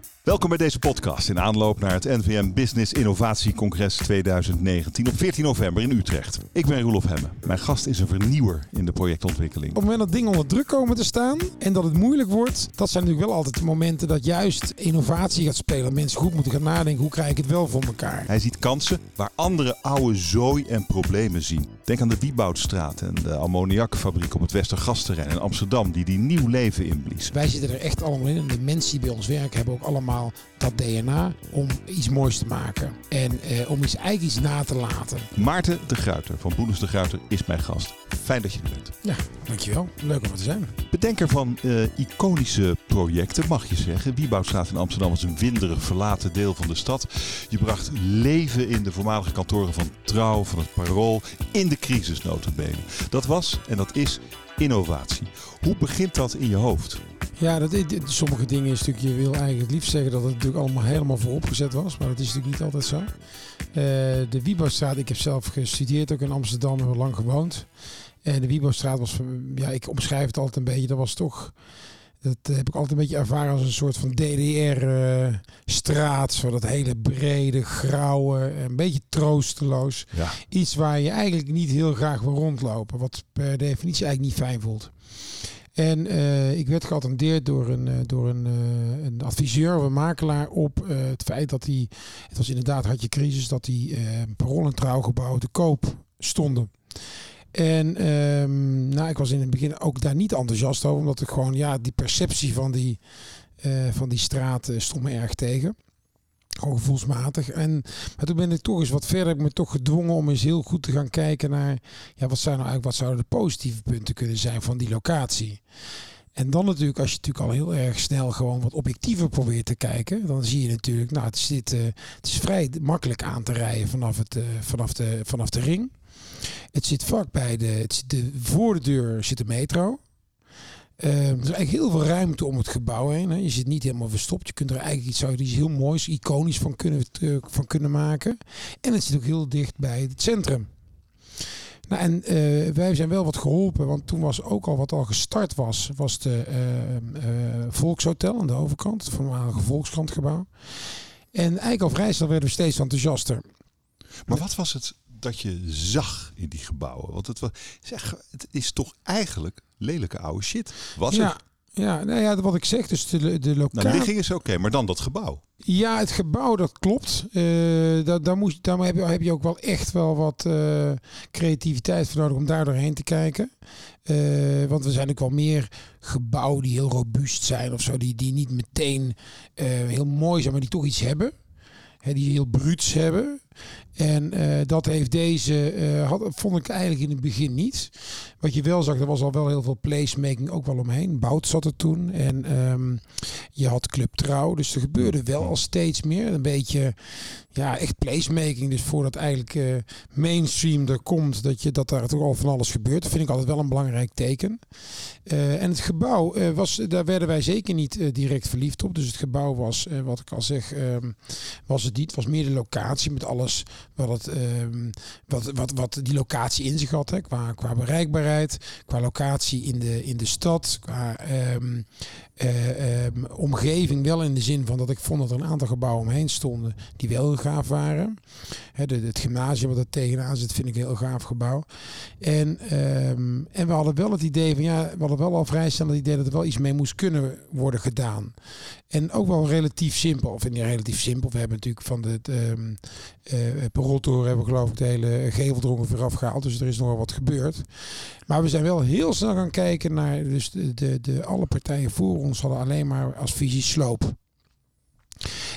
Bye. Welkom bij deze podcast in aanloop naar het NVM Business Innovatie Congres 2019 op 14 november in Utrecht. Ik ben Roelof Hemme. Mijn gast is een vernieuwer in de projectontwikkeling. Op het moment dat dingen onder druk komen te staan en dat het moeilijk wordt, dat zijn natuurlijk wel altijd de momenten dat juist innovatie gaat spelen. Mensen goed moeten gaan nadenken, hoe krijg ik het wel voor elkaar? Hij ziet kansen waar andere oude zooi en problemen zien. Denk aan de Wieboudstraat en de ammoniakfabriek op het Westergasterrein in Amsterdam die die nieuw leven inblies. Wij zitten er echt allemaal in en de mensen die bij ons werken hebben ook allemaal dat DNA om iets moois te maken. En eh, om iets, eigenlijk iets na te laten. Maarten de Gruiter van Boelens de Gruiter is mijn gast. Fijn dat je er bent. Ja, dankjewel. Leuk om er te zijn. Bedenker van uh, iconische projecten, mag je zeggen. Wieboudstraat in Amsterdam was een winderig verlaten deel van de stad. Je bracht leven in de voormalige kantoren van Trouw, van het Parool, in de crisis notabene. Dat was en dat is innovatie. Hoe begint dat in je hoofd? Ja, dat, sommige dingen is natuurlijk, je wil eigenlijk het liefst zeggen dat het natuurlijk allemaal helemaal vooropgezet was. Maar dat is natuurlijk niet altijd zo. Uh, de Wieboudstraat, ik heb zelf gestudeerd ook in Amsterdam, en lang gewoond. En de Wieboudstraat was, ja, ik omschrijf het altijd een beetje, dat was toch... Dat heb ik altijd een beetje ervaren als een soort van DDR-straat. zo dat hele brede, grauwe, een beetje troosteloos. Ja. Iets waar je eigenlijk niet heel graag wil rondlopen. Wat per definitie eigenlijk niet fijn voelt. En uh, ik werd geattendeerd door een, uh, door een, uh, een adviseur of een makelaar op het feit dat hij, het was inderdaad had je crisis, dat die parool en trouwgebouw te koop stonden. En um, nou, ik was in het begin ook daar niet enthousiast over, omdat ik gewoon, ja, die perceptie van die, van die straat stond me erg tegen. Gewoon gevoelsmatig. En, maar toen ben ik toch eens wat verder. Heb ik me toch gedwongen om eens heel goed te gaan kijken naar. Ja, wat, zijn nou eigenlijk, wat zouden de positieve punten kunnen zijn van die locatie? En dan natuurlijk, als je natuurlijk al heel erg snel gewoon wat objectiever probeert te kijken, dan zie je natuurlijk, nou, het, zit, uh, het is vrij makkelijk aan te rijden vanaf, het, vanaf, de, vanaf de ring. Het zit vlak bij de, het zit de, voor de deur zit de metro. Uh, er is eigenlijk heel veel ruimte om het gebouw heen. Hè. Je zit niet helemaal verstopt. Je kunt er eigenlijk iets, iets heel moois, iconisch van kunnen, van kunnen maken. En het zit ook heel dicht bij het centrum. Nou, en uh, wij zijn wel wat geholpen, want toen was ook al wat al gestart was, was de Volkshotel aan de overkant, het voormalige Volkskrantgebouw. En eigenlijk al vrij snel werden we steeds enthousiaster. Maar wat was het dat je zag in die gebouwen? Want het, was, zeg, het is toch eigenlijk lelijke oude shit. Was ja. het? Ja, nou ja, wat ik zeg, dus de, de locatie... Nou, ligging is oké, maar dan dat gebouw. Ja, het gebouw, dat klopt. Uh, daar, daar, moest, daar heb, je, heb je ook wel echt wel wat uh, creativiteit voor nodig om daar doorheen te kijken. Uh, want er zijn ook wel meer gebouwen die heel robuust zijn of zo. Die, die niet meteen heel mooi zijn, maar die toch iets hebben. Hè, die heel bruuts hebben. En uh, dat heeft deze, uh, had, vond ik eigenlijk in het begin niet. Wat je wel zag, er was al wel heel veel placemaking ook wel omheen. Bout zat er toen. En um, je had Club Trouw. Dus er gebeurde wel al steeds meer. Een beetje, ja, echt placemaking. Dus voordat eigenlijk uh, mainstream er komt, dat, je, dat daar toch al van alles gebeurt. Dat vind ik altijd wel een belangrijk teken. en het gebouw, was, daar werden wij zeker niet direct verliefd op. Dus het gebouw was, wat ik al zeg, um, was het niet. was meer de locatie met wat, um, wat, wat, wat die locatie in zich had. Hè, qua, qua bereikbaarheid, qua locatie in de, in de stad, qua um, uh, um, omgeving. Wel in de zin van dat ik vond dat er een aantal gebouwen omheen stonden die wel heel gaaf waren. Het gymnasium wat er tegenaan zit vind ik een heel gaaf gebouw. En, en we hadden wel het idee van ja, we hadden wel al vrij snel het idee dat er wel iets mee moest kunnen worden gedaan. En ook wel relatief simpel, of niet relatief simpel. We hebben natuurlijk van de, de uh, hebben geloof ik de hele gevel er ongeveer afgehaald. Dus er is nog wel wat gebeurd. Maar we zijn wel heel snel gaan kijken naar, dus de, de, de alle partijen voor ons hadden alleen maar als visie sloop.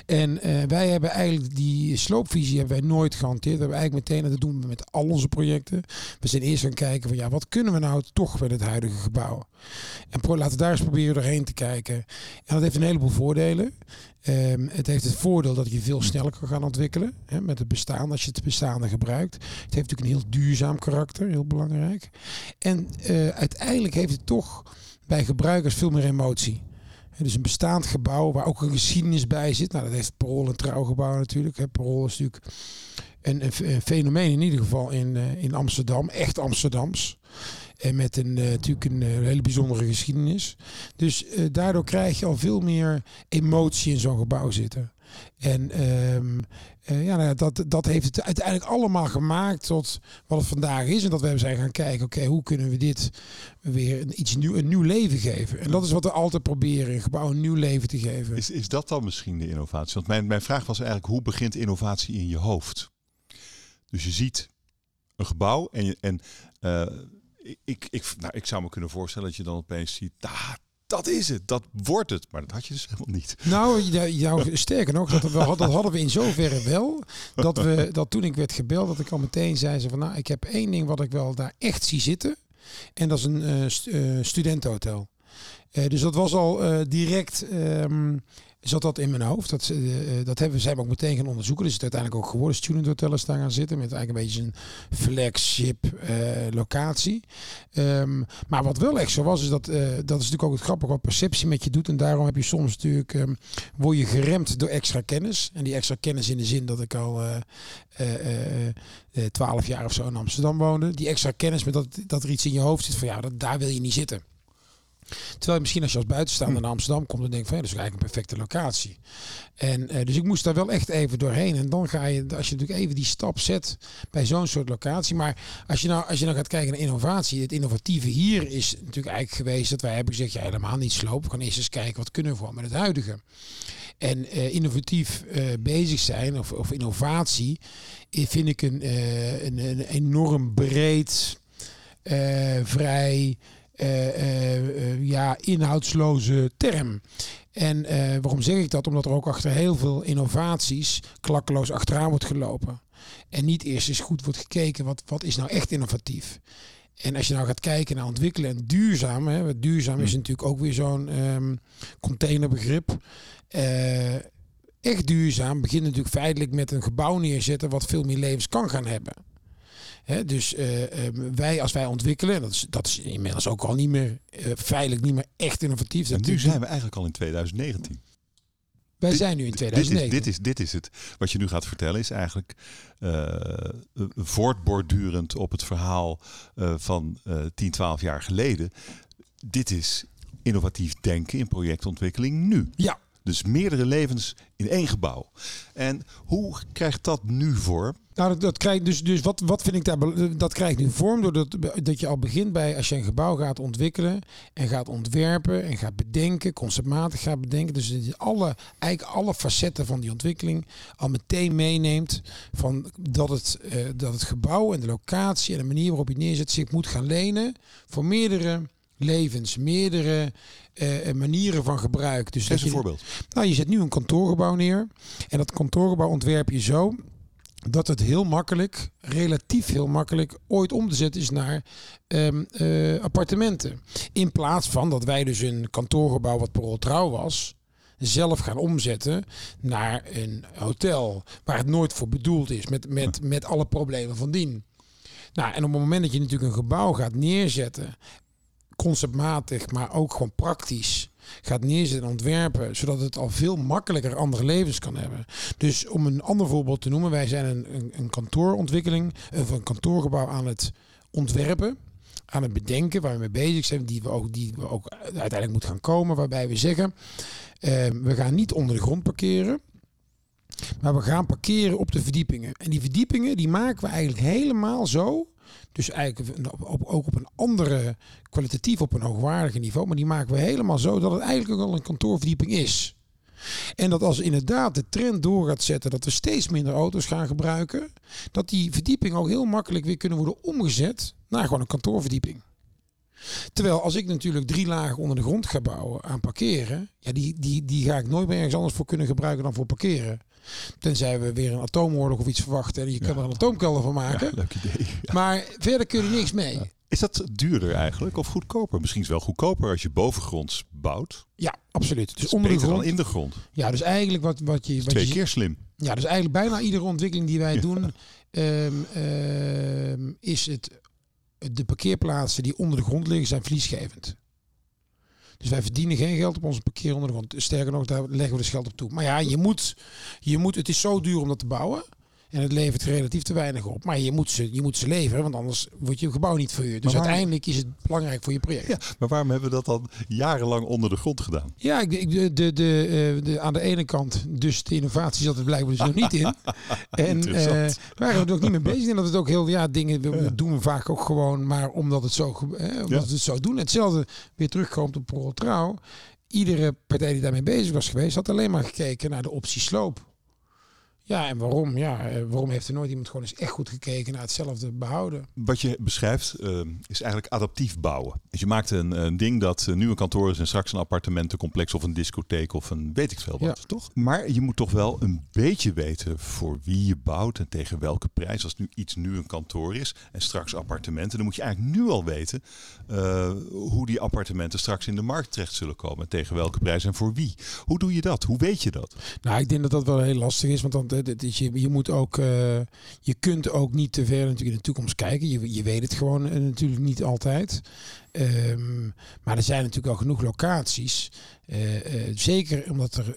En uh, wij hebben eigenlijk die sloopvisie hebben wij nooit gehanteerd. We hebben eigenlijk meteen, en dat doen we met al onze projecten. We zijn eerst gaan kijken van ja, wat kunnen we nou toch met het huidige gebouw? En laten we daar eens proberen doorheen te kijken. En dat heeft een heleboel voordelen. Um, het heeft het voordeel dat je veel sneller kan gaan ontwikkelen hè, met het bestaan, als je het bestaande gebruikt. Het heeft natuurlijk een heel duurzaam karakter, heel belangrijk. En uh, uiteindelijk heeft het toch bij gebruikers veel meer emotie. Dus een bestaand gebouw waar ook een geschiedenis bij zit. Nou, dat heeft Parool een trouwgebouw natuurlijk. Parool is natuurlijk een, een, een, fenomeen in ieder geval in, uh, in Amsterdam. Echt Amsterdams. En met een, natuurlijk een hele bijzondere geschiedenis. Dus daardoor krijg je al veel meer emotie in zo'n gebouw zitten. En ehm, ja, nou, dat, dat heeft het uiteindelijk allemaal gemaakt tot wat het vandaag is. En dat we zijn gaan kijken, oké, hoe kunnen we dit weer een, iets nieuw, een nieuw leven geven? En dat is wat we altijd proberen, een gebouw een nieuw leven te geven. Is, is dat dan misschien de innovatie? Want mijn, mijn vraag was eigenlijk, hoe begint innovatie in je hoofd? Dus je ziet een gebouw en, en uh, ik, ik, nou, ik zou me kunnen voorstellen dat je dan opeens ziet, ah, dat is het, dat wordt het. Maar dat had je dus helemaal niet. Nou, jou, sterker nog, dat, we, dat hadden we in zoverre wel. Dat, we, dat toen ik werd gebeld, dat ik al meteen zei ze van nou, ik heb één ding wat ik wel daar echt zie zitten. En dat is een uh, studentenhotel. Uh, dus dat was al direct ehm, zat dat in mijn hoofd. Dat, uh, dat hebben, zijn ook meteen gaan onderzoeken. Dus het uiteindelijk ook geworden student hotels daar gaan zitten. Met eigenlijk een beetje een flagship uh, locatie. Um, maar wat wel echt zo was, is dat, dat is natuurlijk ook het grappige wat perceptie met je doet. En daarom heb je soms natuurlijk, um, word je geremd door extra kennis. En die extra kennis in de zin dat ik al twaalf jaar of zo in Amsterdam woonde. Die extra kennis met dat, dat er iets in je hoofd zit van ja, dat, daar wil je niet zitten. Terwijl je misschien als je als buitenstaander naar Amsterdam komt, dan denk van ja, dat is eigenlijk een perfecte locatie. En uh, dus ik moest daar wel echt even doorheen. En dan ga je, als je natuurlijk even die stap zet bij zo'n soort locatie. Maar als je, nou, als je nou gaat kijken naar innovatie, het innovatieve hier is natuurlijk eigenlijk geweest dat wij hebben gezegd, ja, helemaal niet slopen. We gaan eerst eens kijken wat kunnen we voor met het huidige. En uh, innovatief uh, bezig zijn of, of innovatie vind ik een, een, een enorm breed, vrij ja, inhoudsloze term. En waarom zeg ik dat? Omdat er ook achter heel veel innovaties klakkeloos achteraan wordt gelopen. En niet eerst eens goed wordt gekeken wat, wat is nou echt innovatief. En als je nou gaat kijken naar ontwikkelen en duurzaam, hè, duurzaam is natuurlijk ook weer zo'n um, containerbegrip. echt duurzaam begint natuurlijk feitelijk met een gebouw neerzetten wat veel meer levens kan gaan hebben dus uh, wij als wij ontwikkelen, dat is, dat is inmiddels ook al niet meer uh, veilig, niet meer echt innovatief. En nu zijn we eigenlijk al in 2019. Wij zijn nu in 2019. Dit is, dit, is, dit is het. Wat je nu gaat vertellen is eigenlijk voortbordurend op het verhaal van 10, 12 jaar geleden. Dit is innovatief denken in projectontwikkeling nu. Ja. Dus meerdere levens in één gebouw. En hoe krijgt dat nu vorm? Nou, dat, dat krijgt dus, dus wat, wat vind ik daar, dat krijgt nu vorm doordat dat je al begint bij als je een gebouw gaat ontwikkelen en gaat ontwerpen en gaat bedenken, conceptmatig gaat bedenken. Dus dat je alle, eigenlijk alle facetten van die ontwikkeling al meteen meeneemt van dat het, uh, dat het gebouw en de locatie en de manier waarop je neerzet zich moet gaan lenen voor meerdere levens, meerdere uh, manieren van gebruik. Dus Geef een je, voorbeeld. Nou, je zet nu een kantoorgebouw neer en dat kantoorgebouw ontwerp je zo dat het heel makkelijk, relatief heel makkelijk, ooit om te zetten is naar um, uh, appartementen. In plaats van dat wij dus een kantoorgebouw wat per trouw was, zelf gaan omzetten naar een hotel waar het nooit voor bedoeld is, met, met, met alle problemen van dien. Nou, en op het moment dat je natuurlijk een gebouw gaat neerzetten, conceptmatig, maar ook gewoon praktisch, gaat neerzetten en ontwerpen, zodat het al veel makkelijker andere levens kan hebben. Dus om een ander voorbeeld te noemen, wij zijn een, een, een kantoorontwikkeling, of een kantoorgebouw aan het ontwerpen, aan het bedenken, waar we mee bezig zijn, die we ook, die we ook uiteindelijk moeten gaan komen, waarbij we zeggen, uh, we gaan niet onder de grond parkeren. Maar we gaan parkeren op de verdiepingen. En die verdiepingen die maken we eigenlijk helemaal zo dus eigenlijk ook op een andere, kwalitatief op een hoogwaardige niveau. Maar die maken we helemaal zo dat het eigenlijk ook al een kantoorverdieping is. En dat als inderdaad de trend door gaat zetten dat we steeds minder auto's gaan gebruiken, dat die verdieping ook heel makkelijk weer kunnen worden omgezet naar gewoon een kantoorverdieping. Terwijl als ik natuurlijk drie lagen onder de grond ga bouwen aan parkeren, ja, die, die, die ga ik nooit meer ergens anders voor kunnen gebruiken dan voor parkeren. Tenzij we weer een atoomoorlog of iets verwachten. En je kan er een atoomkelder van maken. Ja, leuk idee. Maar verder kun je niks mee. Is dat duurder eigenlijk of goedkoper? Misschien is het wel goedkoper als je bovengronds bouwt. Ja, absoluut. Dus onder de grond. in de grond. Ja, dus eigenlijk wat, wat je. Wat twee je, keer slim. Ja, dus eigenlijk bijna iedere ontwikkeling die wij doen, um, um, is het de parkeerplaatsen die onder de grond liggen, zijn verliesgevend. Dus wij verdienen geen geld op onze parkeerondergrond. Sterker nog, daar leggen we dus geld op toe. Maar ja, je moet, je moet, het is zo duur om dat te bouwen. En het levert relatief te weinig op. Maar je moet ze, je moet ze leveren, want anders wordt je gebouw niet verhuurd. Dus waarom- uiteindelijk is het belangrijk voor je project. Ja, maar waarom hebben we dat dan jarenlang onder de grond gedaan? Ja, ik, ik- de, de, de, eh, de, aan de ene kant, dus de innovatie zat er blijkbaar dus nog niet in. En Interessant. waren we er ook niet mee bezig. En dat het ook heel, ja, dingen we, doen we vaak ook gewoon, maar omdat het zo, eh, omdat Ja. het zo doen. Hetzelfde weer terugkomt op Pro Trouw. Iedere partij die daarmee bezig was geweest, had alleen maar gekeken naar de optie sloop. Ja, en waarom? Ja, eh, waarom heeft er nooit iemand gewoon eens echt goed gekeken naar hetzelfde behouden? Wat je beschrijft eh, is eigenlijk adaptief bouwen. Dus je maakt een, een ding dat eh, nu een kantoor is en straks een appartementencomplex of een discotheek of een weet ik veel wat, Ja. toch? Maar je moet toch wel een beetje weten voor wie je bouwt en tegen welke prijs. Als nu iets nu een kantoor is en straks appartementen, dan moet je eigenlijk nu al weten eh, hoe die appartementen straks in de markt terecht zullen komen. En tegen welke prijs en voor wie. Hoe doe je dat? Hoe weet je dat? Nou, ik denk dat dat wel heel lastig is, want dan, is je, je moet ook, eh, je kunt ook niet te ver natuurlijk in de toekomst kijken. Je, je weet het gewoon eh, natuurlijk niet altijd. Ehm, maar er zijn natuurlijk al genoeg locaties. eh, zeker omdat er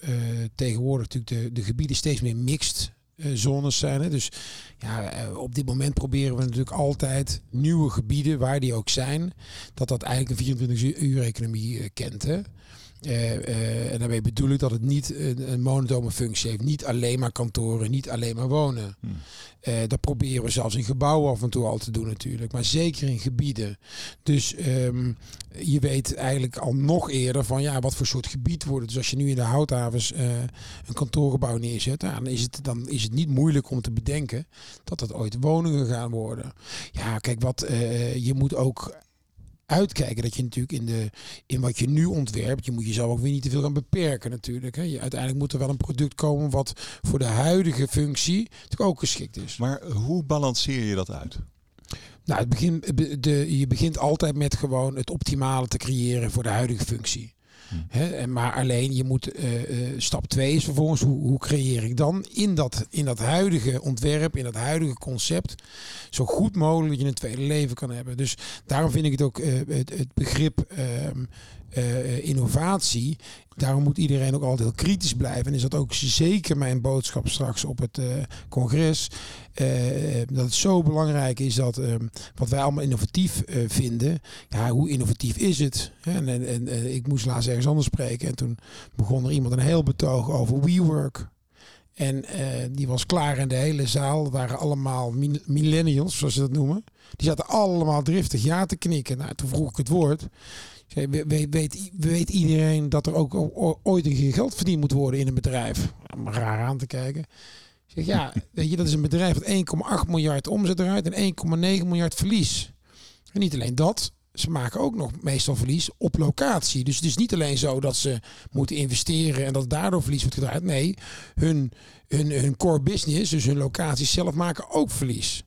tegenwoordig natuurlijk de, de gebieden steeds meer mixed zones zijn. Hè. Dus ja, op dit moment proberen we natuurlijk altijd nieuwe gebieden, waar die ook zijn, dat dat eigenlijk een 24 uur economie kent. Hè. Eh, eh, en daarmee bedoel ik dat het niet een, een monotone functie heeft. Niet alleen maar kantoren, niet alleen maar wonen. Hmm. Eh, dat proberen we zelfs in gebouwen af en toe al te doen natuurlijk. Maar zeker in gebieden. Dus ehm, je weet eigenlijk al nog eerder van ja, wat voor soort gebied wordt het. Dus als je nu in de houthavens een kantoorgebouw neerzet, dan, is het, dan is het niet moeilijk om te bedenken dat dat ooit woningen gaan worden. Ja, kijk, wat je moet ook uitkijken dat je natuurlijk in, de, in wat je nu ontwerpt, je moet jezelf ook weer niet te veel gaan beperken natuurlijk. Hè. Je, uiteindelijk moet er wel een product komen wat voor de huidige functie natuurlijk ook geschikt is. Maar hoe balanceer je dat uit? Nou, het begin, de, je begint altijd met gewoon het optimale te creëren voor de huidige functie. En maar alleen je moet eh, eh, stap 2 is vervolgens hoe, hoe creëer ik dan in dat, in dat huidige ontwerp, in dat huidige concept, zo goed mogelijk dat je een tweede leven kan hebben. Dus daarom vind ik het ook eh, het, het begrip ehm, eh, innovatie. Daarom moet iedereen ook altijd heel kritisch blijven. En is dat ook zeker mijn boodschap straks op het eh, congres. eh, dat het zo belangrijk is dat ehm, wat wij allemaal innovatief eh, vinden. Ja, hoe innovatief is het? En, en, eh, ik moest laatst ergens anders spreken. En toen begon er iemand een heel betoog over WeWork. En eh, die was klaar in de hele zaal. Waren allemaal millennials, zoals ze dat noemen. Die zaten allemaal driftig ja te knikken. Nou, toen vroeg ik het woord. Weet, weet iedereen dat er ook ooit een keer geld verdiend moet worden in een bedrijf? Om raar aan te kijken. Ik zeg, ja, weet je, dat is een bedrijf dat 1,8 miljard omzet eruit en 1,9 miljard verlies. En niet alleen dat, ze maken ook nog meestal verlies op locatie. Dus het is niet alleen zo dat ze moeten investeren en dat daardoor verlies wordt gedraaid. Nee, hun, hun, hun core business, dus hun locaties zelf maken ook verlies.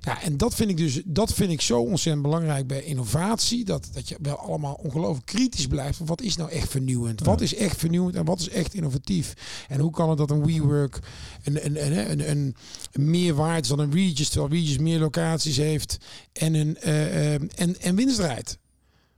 Ja, en dat vind ik dus dat vind ik zo ontzettend belangrijk bij innovatie. Dat, dat je wel allemaal ongelooflijk kritisch blijft. Van wat is nou echt vernieuwend? Wat is echt vernieuwend en wat is echt innovatief? En hoe kan het dat een WeWork een, een, een, een, een, een meer waard is dan een Regis, terwijl Regis meer locaties heeft en, een, eh, en, en winst draait?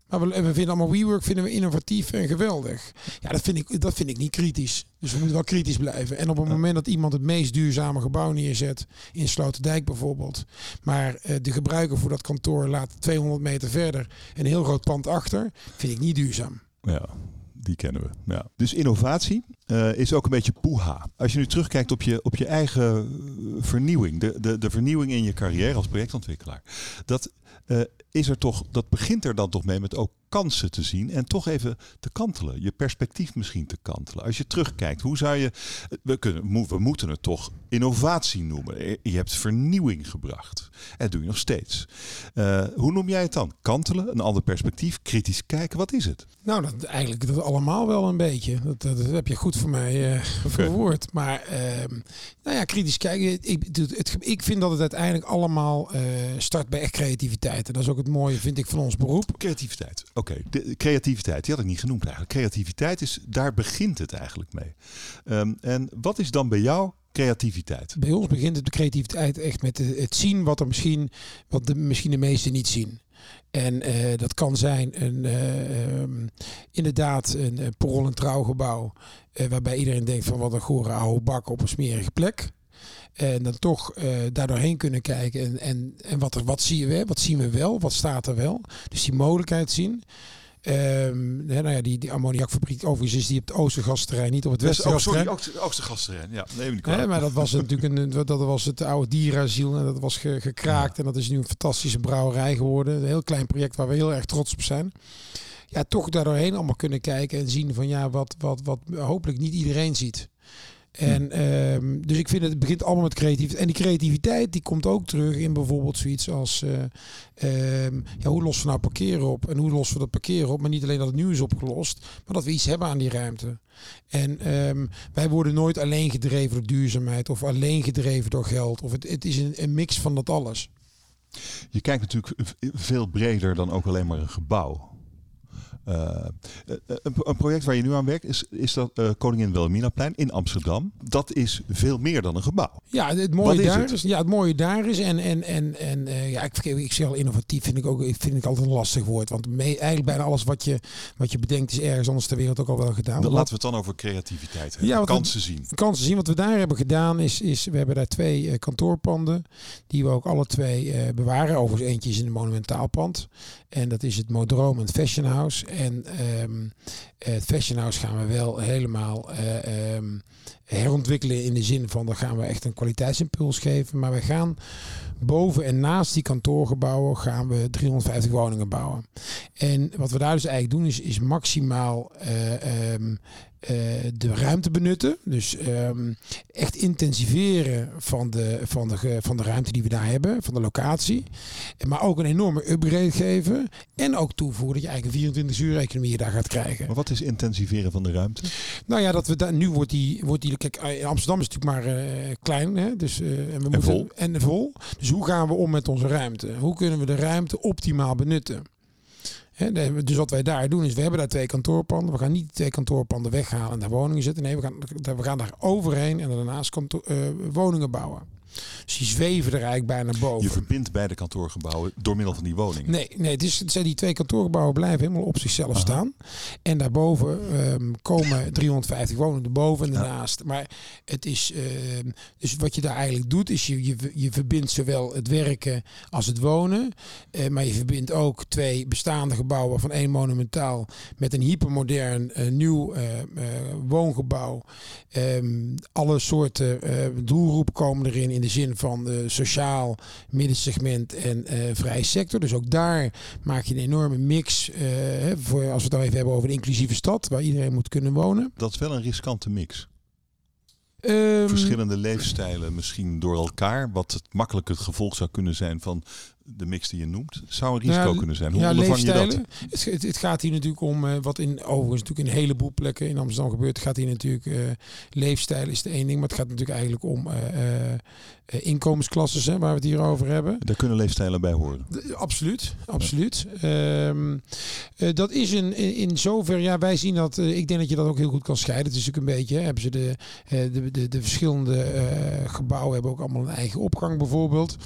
Maar we, we vinden allemaal WeWork vinden we innovatief en geweldig. Ja, dat vind ik, dat vind ik niet kritisch. Dus we moeten wel kritisch blijven. En op het moment dat iemand het meest duurzame gebouw neerzet, in Sloterdijk bijvoorbeeld, maar eh, de gebruiker voor dat kantoor laat 200 meter verder een heel groot pand achter, vind ik niet duurzaam. Ja, die kennen we. Ja. Dus innovatie eh, is ook een beetje poeha. Als je nu terugkijkt op je, op je eigen eh, vernieuwing, de, de, de vernieuwing in je carrière als projectontwikkelaar, dat is er toch, dat begint er dan toch mee met ook kansen te zien en toch even te kantelen. Je perspectief misschien te kantelen. Als je terugkijkt, hoe zou je. We, kunnen, we moeten het toch innovatie noemen. Je hebt vernieuwing gebracht. En dat doe je nog steeds. Eh, hoe noem jij het dan? Kantelen, een ander perspectief, kritisch kijken. Wat is het? Nou, dat, eigenlijk dat allemaal wel een beetje. Dat, dat, dat heb je goed voor mij eh verwoord. Maar ehm, nou ja, kritisch kijken. Ik, het, het- ik vind dat het uiteindelijk allemaal eh, start bij echt creativiteit. En dat is ook het mooie, vind ik, van ons beroep. Creativiteit. Oké, de creativiteit, die had ik niet genoemd eigenlijk. Creativiteit is, daar begint het eigenlijk mee. Ehm, en wat is dan bij jou creativiteit? Bij ons begint het de creativiteit echt met het zien wat er misschien, wat de, misschien de meesten niet zien. En eh, dat kan zijn een, eh, ehm, inderdaad een, een en trouwgebouw. eh, waarbij iedereen denkt van wat een gore oude bak op een smerige plek. En dan toch uh, daar doorheen kunnen kijken. En, en, en wat, er, wat, zie je, wat zien we wel? Wat staat er wel? Dus die mogelijkheid zien. Um, nou ja, die, die ammoniakfabriek overigens is die op het Oostergasterrein, niet op het Westergasterrein. Oh, sorry, Oostergasterrein. Ja, neem niet kwalijk. maar dat was natuurlijk een, dat was het oude dierasiel en dat was gekraakt en dat is nu een fantastische brouwerij geworden. Een heel klein project waar we heel erg trots op zijn. Ja, toch daardoorheen allemaal kunnen kijken en zien van ja, wat, wat, wat hopelijk niet iedereen ziet. En um, dus ik vind het, het begint allemaal met creativiteit. En die creativiteit die komt ook terug in bijvoorbeeld zoiets als uh, um, ja, hoe lossen we nou parkeren op? En hoe lossen we dat parkeren op? Maar niet alleen dat het nu is opgelost, maar dat we iets hebben aan die ruimte. En um, wij worden nooit alleen gedreven door duurzaamheid of alleen gedreven door geld. Of het, het is een, een mix van dat alles. Je kijkt natuurlijk veel breder dan ook alleen maar een gebouw. Uh, een, een, project waar je nu aan werkt is, is dat uh, Koningin Wilhelminaplein in Amsterdam. Dat is veel meer dan een gebouw. Ja, het mooie daar is, ja, het mooie daar is en en en en ja, ik, ik zeg al innovatief vind ik ook vind ik altijd een lastig woord, want mee, eigenlijk bijna alles wat je wat je bedenkt is ergens anders ter wereld ook al wel gedaan. Dan laten we het dan over creativiteit hebben. Ja, kansen we, zien. Kansen zien. Wat we daar hebben gedaan is is we hebben daar twee kantoorpanden die we ook alle twee bewaren. Overigens eentje is in een monumentaalpand en dat is het Modroom en Fashion House. En um, het Fashion House gaan we wel helemaal uh, um, herontwikkelen in de zin van dan gaan we echt een kwaliteitsimpuls geven. Maar we gaan boven en naast die kantoorgebouwen gaan we 350 woningen bouwen. En wat we daar dus eigenlijk doen is, is maximaal um, uh, de ruimte benutten. Dus um, echt intensiveren van de, van, de, van de ruimte die we daar hebben, van de locatie. Maar ook een enorme upgrade geven. En ook toevoegen dat je eigenlijk een 24 uur economie daar gaat krijgen. Maar wat is intensiveren van de ruimte? Nou ja, dat we daar nu wordt die, wordt die kijk, in Amsterdam is natuurlijk maar uh, klein. Hè? Dus, uh, en, we moeten, en vol. En vol. Dus hoe gaan we om met onze ruimte? Hoe kunnen we de ruimte optimaal benutten? Dus wat wij daar doen is, we hebben daar twee kantoorpanden. We gaan niet twee kantoorpanden weghalen en daar woningen zetten. Nee, we gaan, we gaan daar overheen en daarnaast uh, woningen bouwen. Dus die zweven er eigenlijk bijna boven. Je verbindt beide kantoorgebouwen door middel van die woningen? Nee, nee het, is, het zijn die twee kantoorgebouwen blijven helemaal op zichzelf staan. En daarboven um, komen 350 woningen erboven en daarnaast. Maar het is, um, dus wat je daar eigenlijk doet, is je, je, je verbindt zowel het werken als het wonen. Uh, maar je verbindt ook twee bestaande gebouwen van één monumentaal met een hypermodern uh, nieuw uh, woongebouw. Um, alle soorten doelgroepen komen erin in de zin van de sociaal middensegment en uh, vrije sector. Dus ook daar maak je een enorme mix. Uh, voor, als we het dan even hebben over een inclusieve stad, waar iedereen moet kunnen wonen. Dat is wel een riskante mix. Um, Verschillende leefstijlen misschien door elkaar. Wat het makkelijk het gevolg zou kunnen zijn van de mix die je noemt, zou een risico kunnen zijn. Hoe ja, ondervang je dat? Het, het, gaat hier natuurlijk om, uh, wat in overigens natuurlijk in een heleboel plekken in Amsterdam gebeurt, gaat hier natuurlijk, uh, leefstijl is de één ding, maar het gaat natuurlijk eigenlijk om uh, inkomensklassen, hè, waar we het hier over hebben. Daar kunnen leefstijlen bij horen. De, absoluut, absoluut. Ja. Um, dat is een, in, in zover, ja, wij zien dat, ik denk dat je dat ook heel goed kan scheiden. Het is natuurlijk een beetje, hè, hebben ze de, de, de, de verschillende gebouwen hebben ook allemaal een eigen opgang bijvoorbeeld.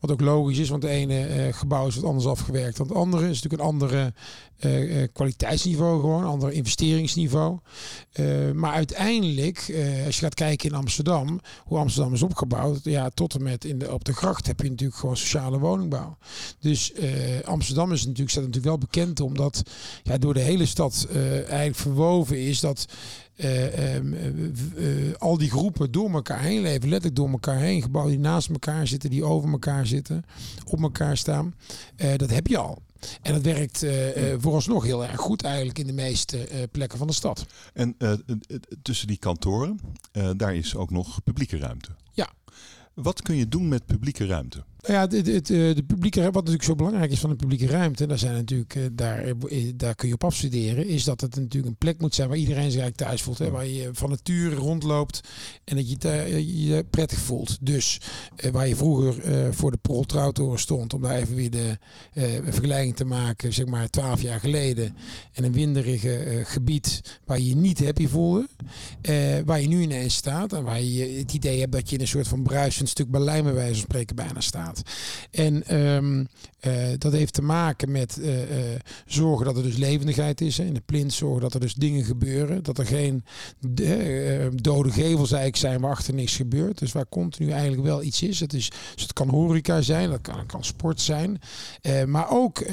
Wat ook logisch is, want het ene uh, gebouw is wat anders afgewerkt dan het andere. is natuurlijk een andere uh, kwaliteitsniveau, gewoon een ander investeringsniveau. Maar uiteindelijk, als je gaat kijken in Amsterdam, hoe Amsterdam is opgebouwd, ja, tot en met in de, op de gracht heb je natuurlijk gewoon sociale woningbouw. Dus Amsterdam is natuurlijk, staat natuurlijk wel bekend omdat ja, door de hele stad eigenlijk verwoven is dat uh, uh, al die groepen door elkaar heen leven, letterlijk door elkaar heen. Gebouwen die naast elkaar zitten, die over elkaar zitten, op elkaar staan. dat heb je al. En dat werkt vooralsnog heel erg goed eigenlijk in de meeste plekken van de stad. En tussen die kantoren, daar is ook nog publieke ruimte. Ja. Wat kun je doen met publieke ruimte? Ja, de, de, de, publieke wat natuurlijk zo belangrijk is van de publieke ruimte, daar zijn natuurlijk eh, daar, eh, daar kun je op afstuderen, is dat het natuurlijk een plek moet zijn waar iedereen zich eigenlijk thuis voelt, hè, waar je van nature rondloopt en dat je je, prettig voelt. Dus eh, waar je vroeger uh, voor de Proltrautoren stond, om daar even weer de uh, vergelijking te maken, zeg maar twaalf jaar geleden, en een winderige gebied waar je je niet happy voelde, waar je nu ineens staat en waar je het idee hebt dat je in een soort van bruisend stuk Berlijn bij wijze van spreken bijna staat. En ehm, eh, dat heeft te maken met uh, zorgen dat er dus levendigheid is. Hè. In de plint zorgen dat er dus dingen gebeuren. Dat er geen dode gevels eigenlijk zijn waar achter niks gebeurt. Dus waar continu eigenlijk wel iets is. Het, is, dus het kan horeca zijn, dat kan, kan sport zijn. maar ook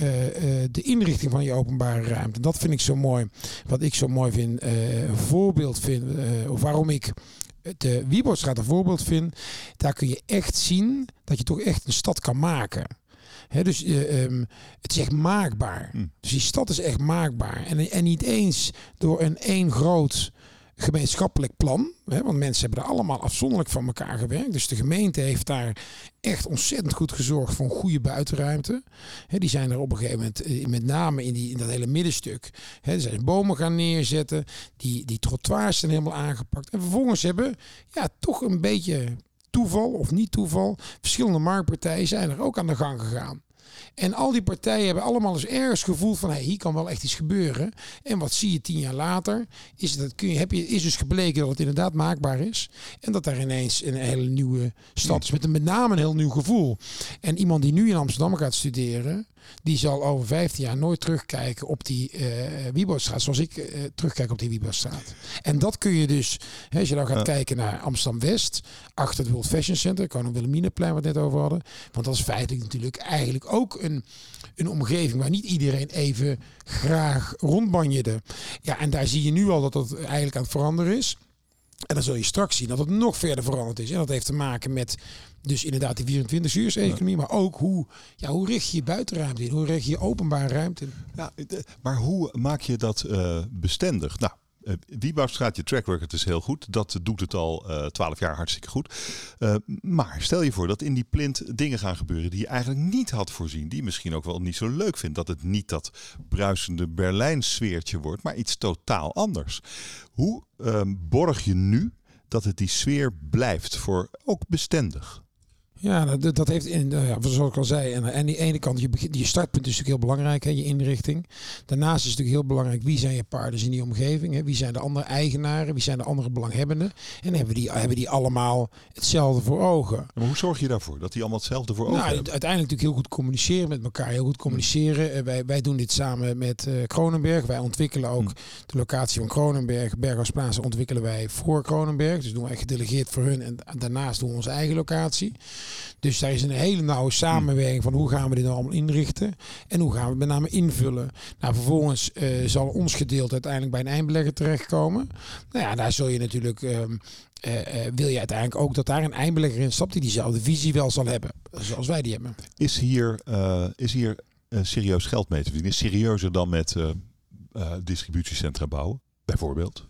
de inrichting van je openbare ruimte. Dat vind ik zo mooi. Wat ik zo mooi vind, een voorbeeld vind, of waarom ik de Wieboudstraat een voorbeeld vind, daar kun je echt zien dat je toch echt een stad kan maken. He, dus uh, um, het is echt maakbaar. Hm. Dus die stad is echt maakbaar. En, en niet eens door een één groot gemeenschappelijk plan. Hè, want mensen hebben er allemaal afzonderlijk van elkaar gewerkt. Dus de gemeente heeft daar echt ontzettend goed gezorgd voor een goede buitenruimte. Hè, die zijn er op een gegeven moment, eh, met name in, die, in dat hele middenstuk, hè, zijn bomen gaan neerzetten. Die, die trottoirs zijn helemaal aangepakt. En vervolgens hebben ja, toch een beetje toeval of niet toeval. Verschillende marktpartijen zijn er ook aan de gang gegaan. En al die partijen hebben allemaal eens ergens gevoeld van hey, hier kan wel echt iets gebeuren. En wat zie je tien jaar later? Is, dat kun je, heb je, is dus gebleken dat het inderdaad maakbaar is. En dat daar ineens een hele nieuwe stad is. Met een, met name een heel nieuw gevoel. En iemand die nu in Amsterdam gaat studeren die zal over 15 jaar nooit terugkijken op die uh, Wieboudstraat, zoals ik uh, terugkijk op die Wieboudstraat. En dat kun je dus, hè, als je dan gaat kijken naar Amsterdam-West, achter het World Fashion Center, Koning Wilhelminaplein, wat we net over hadden. Want dat is feitelijk natuurlijk eigenlijk ook een, omgeving waar niet iedereen even graag rondbanjede. Ja, en daar zie je nu al dat dat eigenlijk aan het veranderen is. En dan zul je straks zien dat het nog verder veranderd is. En dat heeft te maken met dus inderdaad die 24 uur economie, maar ook hoe, ja, hoe richt je je buitenruimte in? Hoe richt je je openbare ruimte in? Ja, maar hoe maak je dat uh, bestendig? Nou, uh, Wiebouwstraat, je track record is heel goed. Dat doet het al uh, 12 jaar hartstikke goed. Uh, maar stel je voor dat in die plint dingen gaan gebeuren die je eigenlijk niet had voorzien. Die je misschien ook wel niet zo leuk vindt. Dat het niet dat bruisende Berlijn sfeertje wordt, maar iets totaal anders. Hoe ehm, borg je nu dat het die sfeer blijft voor ook bestendig? Ja, dat, dat heeft, in, ja, zoals ik al zei, en aan die ene kant, je, je startpunt is natuurlijk heel belangrijk, hè, je inrichting. Daarnaast is het natuurlijk heel belangrijk, wie zijn je partners in die omgeving? Hè? Wie zijn de andere eigenaren? Wie zijn de andere belanghebbenden? En hebben die, hebben die allemaal hetzelfde voor ogen? Maar hoe zorg je daarvoor, dat die allemaal hetzelfde voor ogen nou, hebben? Uiteindelijk natuurlijk heel goed communiceren met elkaar, heel goed communiceren. Hmm. Wij, wij doen dit samen met uh, Kronenberg. Wij ontwikkelen ook hmm. de locatie van Kronenberg, Berghuisplaatsen ontwikkelen wij voor Kronenberg. Dus doen wij gedelegeerd voor hun en daarnaast doen we onze eigen locatie. Dus daar is een hele nauwe samenwerking van hoe gaan we dit nou allemaal inrichten en hoe gaan we het met name invullen. Nou, vervolgens uh, zal ons gedeelte uiteindelijk bij een eindbelegger terechtkomen. Nou ja, daar zul je natuurlijk. Uh, uh, wil je uiteindelijk ook dat daar een eindbelegger in stapt die diezelfde visie wel zal hebben, zoals wij die hebben. Is hier, is hier serieus geld mee te verdienen? Serieuzer dan met distributiecentra bouwen, bijvoorbeeld?